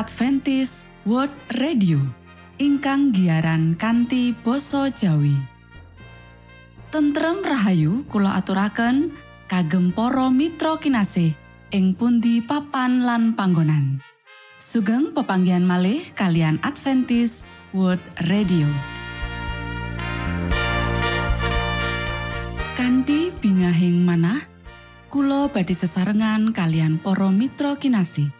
Adventist World Radio ingkang giaran kanti basa Jawi. Tentrem Rahayu kula aturaken kagem para mitra kinasih ing pundi papan lan panggonan. Sugeng pepanggian malih kalian Adventist World Radio. Kanti bingahing manah Kulo badi sesarengan kalian poro mitra kinasi.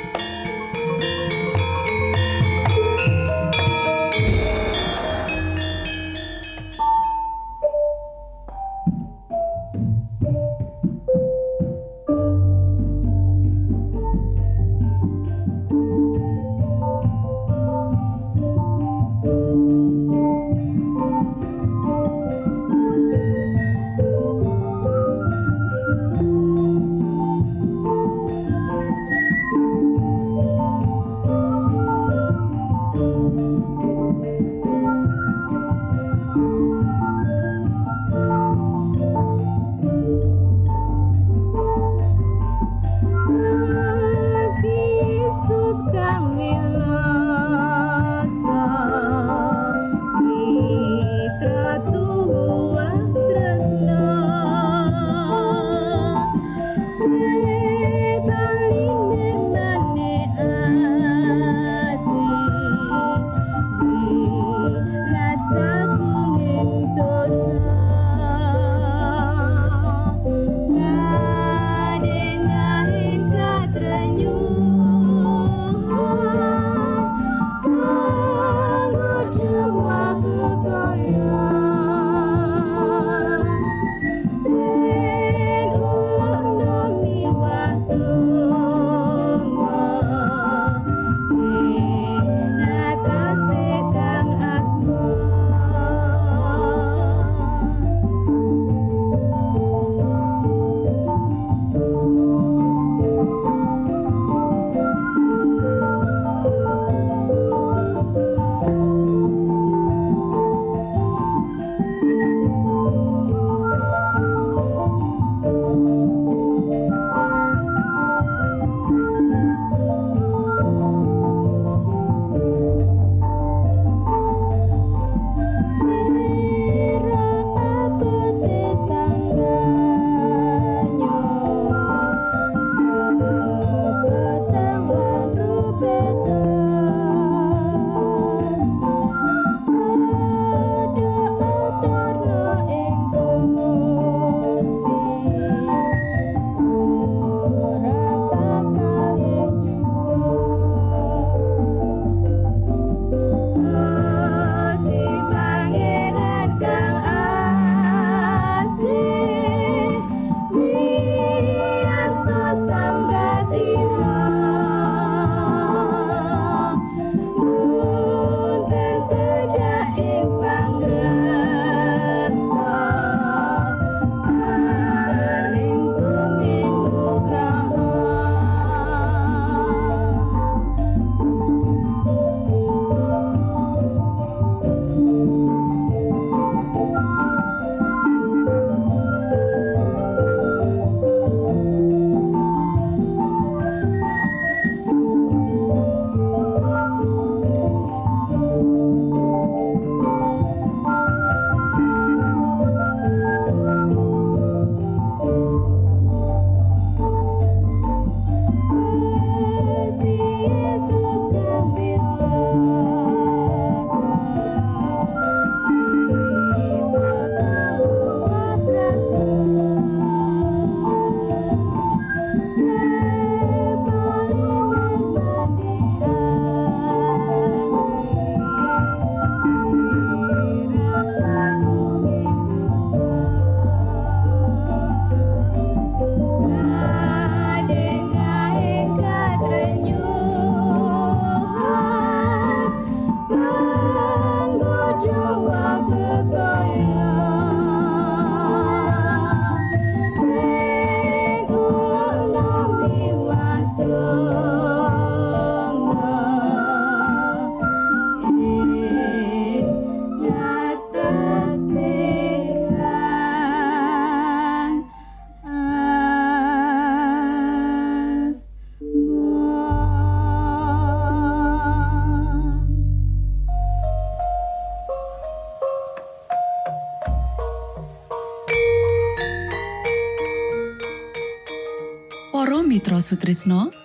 Sutrisno.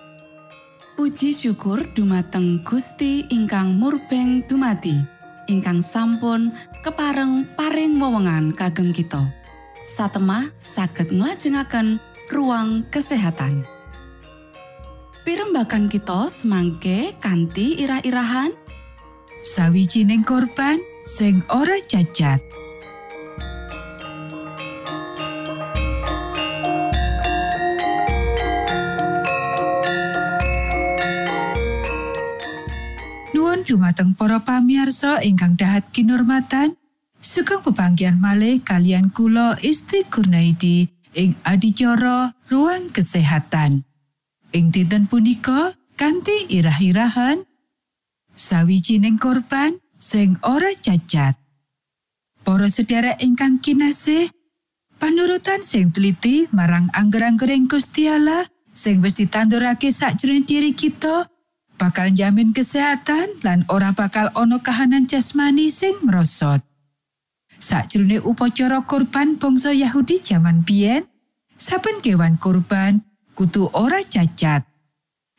Puji syukur dumateng Gusti ingkang murbeng dumati ingkang sampun kepareng paring wewenngan kagem kita. Satemah saged nglajengaken ruang kesehatan. Pirembakan kita semangke kanthi irah-irahan. Sawijining korban sing ora cacat dumateng para pamiarsa ingkang dahat kinormatan sugeng pebanggian malih kalian kula Isti Kurnaidi ing adicara ruang kesehatan. Ing dinten punika kanthi irah-irahan sawijining korban sing ora cacat. Para sedherek ingkang kinasih panurutan sing teliti marang angger-anggering Gusti Allah sing wis ditandurake sakjroning diri kita bakal jamin kesehatan lan ora bakal ono kahanan jasmani sing merosot. Sakjroning upacara korban bangsa Yahudi jaman biyen, saben kewan korban kudu ora cacat.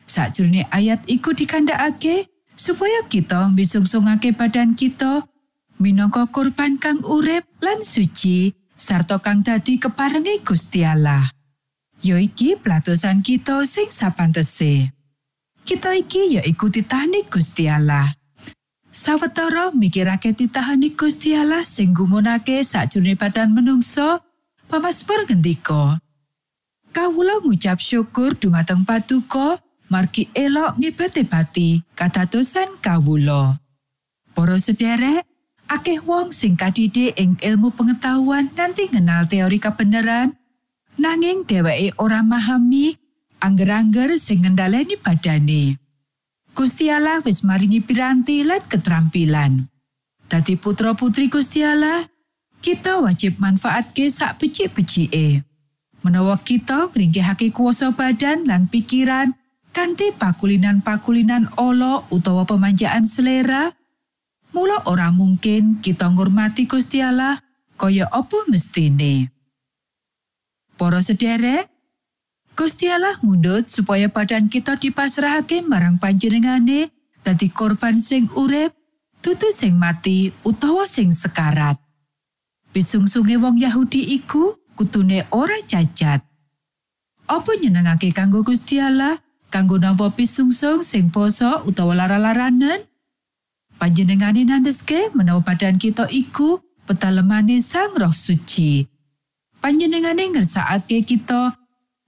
Sakjroning ayat iku dikandakake supaya kita mbisungsungake badan kita minangka korban kang urip lan suci sarta kang dadi keparengi Gusti Allah. Yo iki platosan kita sing sapantese. Kita iki ya iku titahane Gusti Allah. Sawetara mikirake titahane Gusti Allah sing gumunake sakjroning badan menungso, Pamasmur ngendika, Kawula ngucap syukur dumateng patuko, margi elok ngibate pati kadatosan kawula. Para sederek, akeh wong sing kadide ing ilmu pengetahuan nanti ngenal teori kebenaran, nanging dheweke ora memahami angger-angger sing ngendhaleni badane. Gusti Allah wis maringi piranti lan keterampilan. Dadi putra-putri Gusti Allah, kita wajib manfaatke sak becik-becike. Menawa kita ngringkehake kuasa badan lan pikiran kanthi pakulinan-pakulinan olo utawa pemanjaan selera, mula ora mungkin kita ngurmati Gusti Allah kaya apa mestine. Para sederek, Gusti Allah mundut supaya badan kita dipasrahake marang panjenengane dadi korban sing urip, tutu sing mati utawa sing sekarat. Bisungsunge wong Yahudi iku kutune ora cacat. Apa nyenengake kanggo Gusti Allah kanggo nampa pisungsung sing poso utawa lara-laranen? Panjenengane nandeske menawa badan kita iku petalemane Sang Roh Suci. Panjenengane ngersakake kita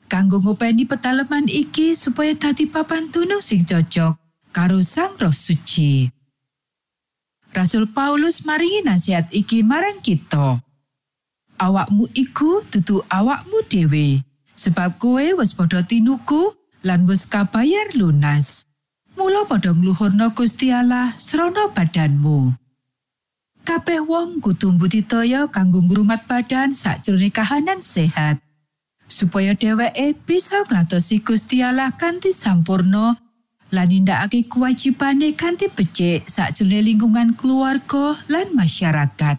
kanggo ngopeni petaleman iki supaya dadi papan tunung sing cocok karo Sang Roh Suci. Rasul Paulus maringi nasihat iki marang kita. Awakmu iku dudu awakmu dhewe, sebab kowe wis padha tinuku lan wis kabayar lunas. Mula padha ngluhurna Gusti Allah srana badanmu. Kabeh wong kudu mbudidaya kanggo ngrumat badan sakjroning kahanan sehat. Supaya dheweke bisa nglantosi Gusti Allah kanthi sampurno lan nindakake kewajibane kanthi becik sakjroning lingkungan keluarga lan masyarakat.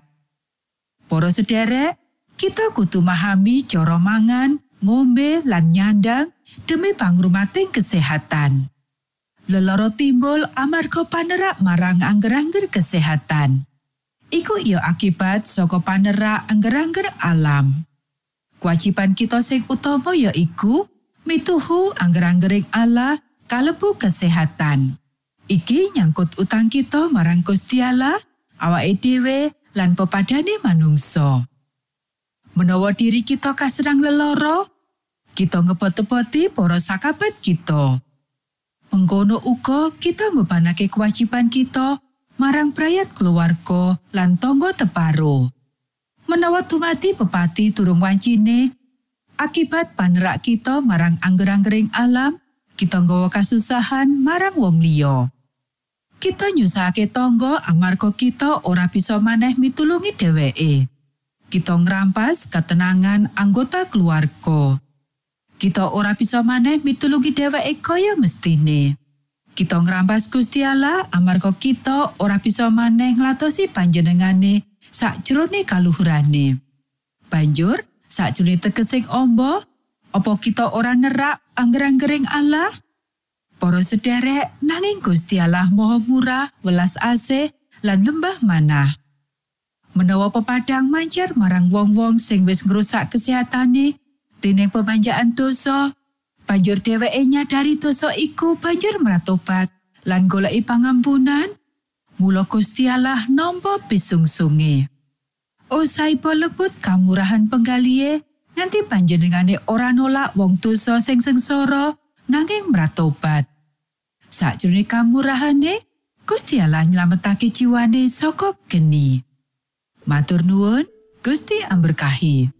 Para sederek, kita kudu memahami cara mangan, ngombe lan nyandang demi pangrumating kesehatan. Leloro timbul amarga panerak marang angger-angger kesehatan. Iku iyo akibat saka panerak angger-angger alam. Kewajiban kita sing utama ya iku mituhu angger-anggering Allah kalebu kesehatan. Iki nyangkut utang kita marang Gusti Allah, awake dhewe lan pepadane manungsa. Menawa diri kita kaserang leloro, kita ngebot-boti para sakabat kita. Mengkono uga kita mbebanake kewajiban kita marang prayat keluarga lan tangga teparo. Menawa dumati pepati durung wancine akibat panerak kita marang angger-anggering alam kita nggawa kasusahan marang wong liya. Kita nyusahake tangga amarga kita ora bisa maneh mitulungi dheweke. Kita ngrampas ketenangan anggota keluarga. Kita ora bisa maneh mitulungi dheweke kaya mestine. Kita ngrampas Gusti Allah amarga kita ora bisa maneh nglatosi panjenengane sakjroning kaluhurane. Banjur, sakjroning tegesing ombo, Apa kita ora nerak angger-anggering Allah? Para sederek, nanging Gusti Allah Maha Murah, welas asih lan lembah manah. Menawa pepadang manjar marang wong-wong sing wis ngrusak kesehatane dening pemanjaan dosa, banjur dheweke nyadari dosa iku banjur meratobat lan goleki pangampunan. Mula Gusti Allah nampa bisungsunge. O saipo lebut kamurahan penggalihe nganti panjenengane ora nolak wong dosa sing sengsara nanging meratobat. Sakjroning kamurahane, Gusti Allah nyelametake jiwane saka geni. Matur nuwun, Gusti amberkahi.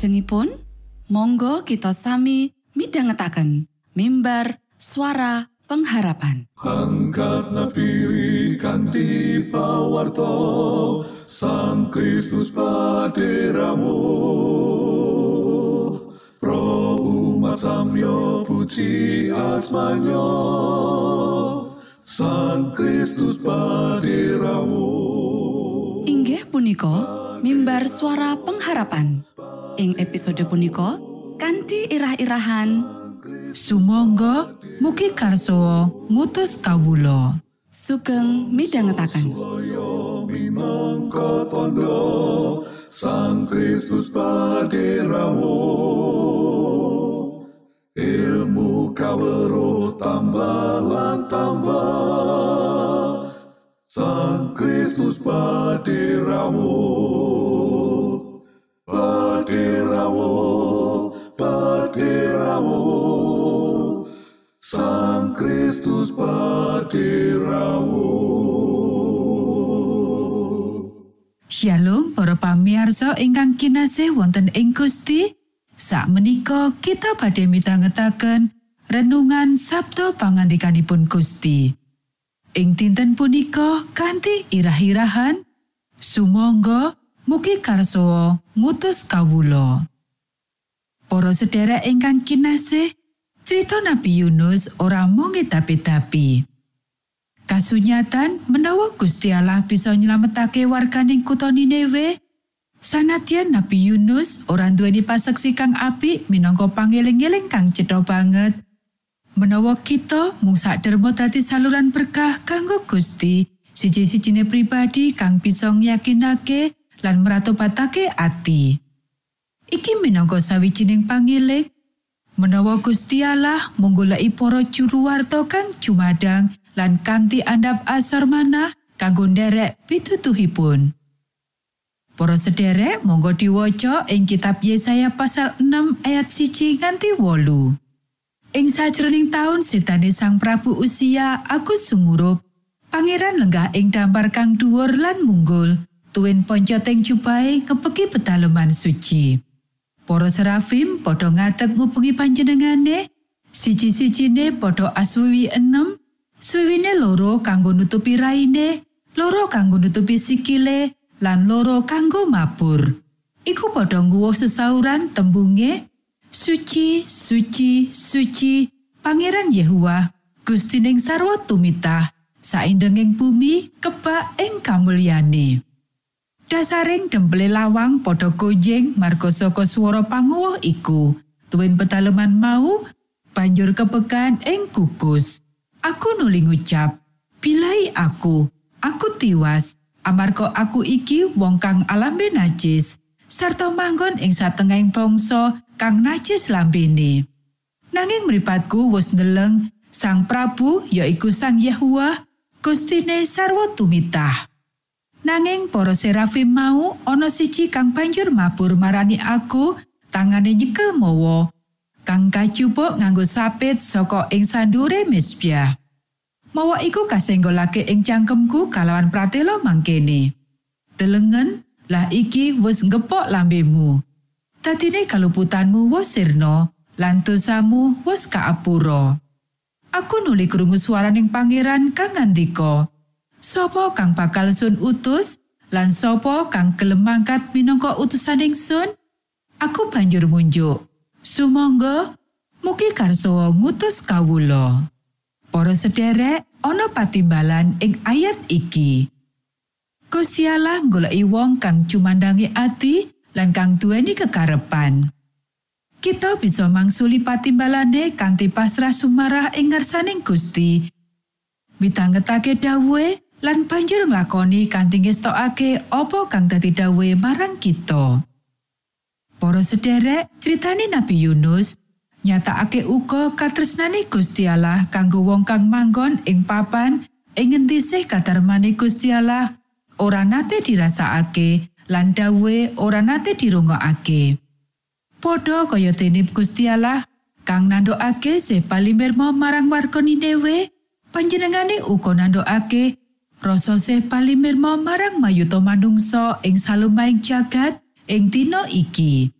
Saklajengipun, monggo kita sami midhangetaken mimbar suara pengharapan. Angkat napi kanthi pawarto Sang Kristus paderamu Pro umat samyo puji asmanyo Sang Kristus paderamu Inggih punika mimbar suara pengharapan. Ing episode punika kanthi irah-irahan Sumangga mugi karso ngutus kawulo. sugeng midhangetaken. Minangka tondo Sang Kristus Ilmu kawero tambah tambah Sang Kristus Paderamu Paderamu Sang Kristus paderamu Shalom para pamirsa ingkang kinasih wonten ing Gusti. Sakmenika kita badhe mitangetaken renungan Sabda pangandikanipun Gusti. Ing dinten punika kanthi irah-irahan sumangga mugi karso ngutus kawulo. Para sedherek ingkang kinasih, cerita Nabi Yunus ora mung tapi-tapi. Kasunyatan menawa Gusti Allah bisa nyelametake warganing kutha Niniwe, sanadyan Nabi Yunus ora duweni paseksi kang apik minangka pangeling-eling kang cetha banget. Menawa kita mung sadhermo dadi saluran berkah kanggo Gusti, siji-sijine pribadi kang bisa yakinake lan meratobatake ati. Iki minangka sawijining pangiling menawa Gusti Allah menggoleki para juru warta kang jumadang lan kanthi andhap asor manah kanggo nderek pitutuhipun. Para sederek monggo diwaca ing kitab Yesaya pasal 6 ayat 1 nganti 8. Ing sajroning taun setane Sang Prabu Usia aku sumurup, Pangeran lenggah ing dampar kang dhuwur lan munggul, tuwin poncoteng jubahe ngepeki pedalaman suci. Para serafim padha ngadeg ngubengi panjenengane, siji-sijine padha aswiwi enem, suwiwine loro kanggo nutupi raine, loro kanggo nutupi sikile, lan loro kanggo mabur. Iku padha nguwuh sesauran tembunge, suci, suci, suci, Pangeran Yehuwa, Gustining sarwa tumitah, saindenging bumi kebak ing kamulyane. Dasaring demple lawang padha gonjing marga saka swara panguwuh iku. Tuwin pedalaman mau banjur kepekan ing kukus. Aku nuli ngucap, "Bilai aku, aku tiwas, amarga aku iki wong kang alambe najis, sarta manggon ing satengahing bangsa kang najis lambene." Nanging mripatku wis ndeleng Sang Prabu yaiku Sang Yehuwa, Gustine sarwa tumitah. Nanging para serafim mau ana siji kang banjur mabur marani aku, tangane nyekel mawa, kang kajupuk nganggo sapit saka ing sandure mesbah. Mawa iku kasenggolake ing cangkemku kalawan pratela mangkene. Delengen, lah iki wis ngepok lambemu. Dadine kaluputanmu wis sirna, lan dosamu wis kaapura. Aku nuli krungu swaraning pangeran kang ngandika, Sopo kang bakal sun utus lan sopo kang gelem mangkat minangka utusaning sun? Aku banjur munjuk. Sumangga mugi karso ngutus kawulo. Para sederek ana patimbalan ing ayat iki. Gusti Allah goleki wong kang cumandangi ati lan kang duweni kekarepan. Kita bisa mangsuli patimbalane kanthi pasrah sumarah ing ngarsaning Gusti. Mitangetake dawuhe lan banjur nglakoni kanthi ngestokake apa kang dadi dawuhe marang kita. Para sederek, critane Nabi Yunus nyatakake uga katresnane Gusti Allah kanggo wong kang manggon ing papan ing ngendi sih kadarmane Gusti Allah ora nate dirasakake lan dawuhe ora nate dirungokake. Podho kaya dene Gusti Allah kang nandhokake se palimirmo marang warga Niniwe, panjenengane uga nandhokake rasa se palimirmo marang mayuta manungsa ing salumahing jagat ing dina iki.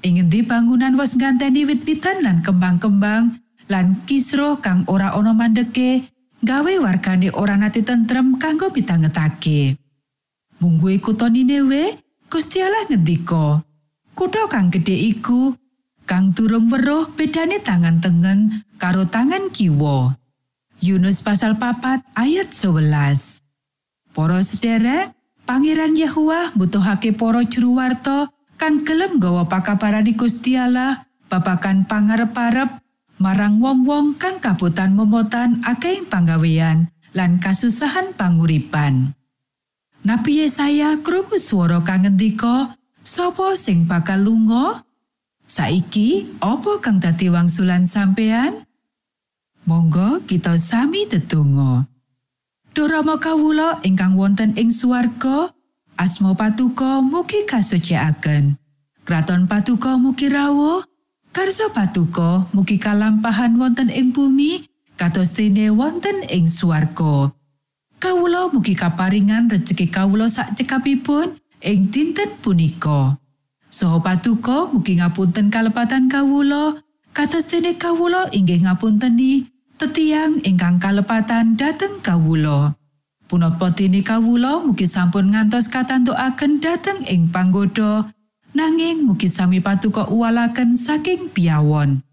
Ing endi bangunan wis nganteni wit-witan lan kembang-kembang lan kisruh kang ora ana mandeke gawe wargane ora nate tentrem kanggo pitangetake. Mungguhe kutha Ninewe, Gusti Allah ngendika, "Kutha kang gedhe iku kang durung weruh bedane tangan tengen karo tangan kiwa." Yunus pasal papat ayat 11. Para sederek, Pangeran Yahua mbutuhake para juru warta kang gelem gawa pakabarani Gusti Allah babagan pangarep-arep marang wong-wong kang kabutan momotan akeh panggawean lan kasusahan panguripan. Nabi Yesaya krungu swara kang ngendika, "Sapa sing bakal lunga? Saiki apa kang dadi wangsulan sampean?" Kita sami tetunggo. Dorama kawula ingkang wonten ing swarga, asma patuko mugi kasucikaken. Kraton patuko mugi rawuh, karso patuko mugi kalampahan wonten ing bumi, kados dene wonten ing swarga. Kawula mugi kaparingan rejeki kawula sak cekapipun ing dinten punika. Soho patuko mugi ngapunten kalepatan kawula, kados dene kawula inggih ngapunteni tetiang ingkang kalepatan dateng kawulo. Punapa dene kawulo mugi sampun ngantos katantukaken dateng ing panggoda, nanging mugi sami patuko uwalaken saking piawon.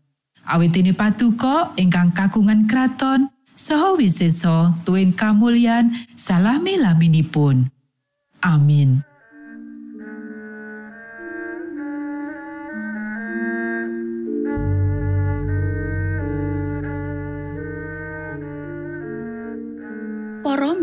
Awit dene patuko ingkang kagungan kraton, saha wisesa tuwin kamulyan salami laminipun. Amin.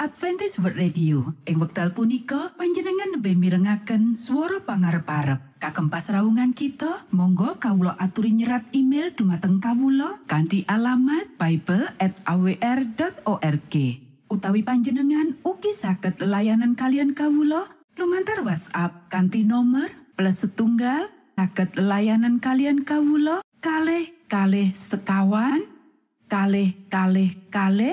Adventist World Radio. Ing wekdal punika panjenengan lebih mirengaken swara pangarep-arep. Kagem pasraungan kita, monggo kawula aturi nyerat email dumateng kawula kanthi alamat bible@awr.org. Utawi panjenengan ugi saged layanan kalian kawula lumantar WhatsApp kanthi nomor plus setunggal saged layanan kalian kawula kalih kalih sekawan kalih kalih kalih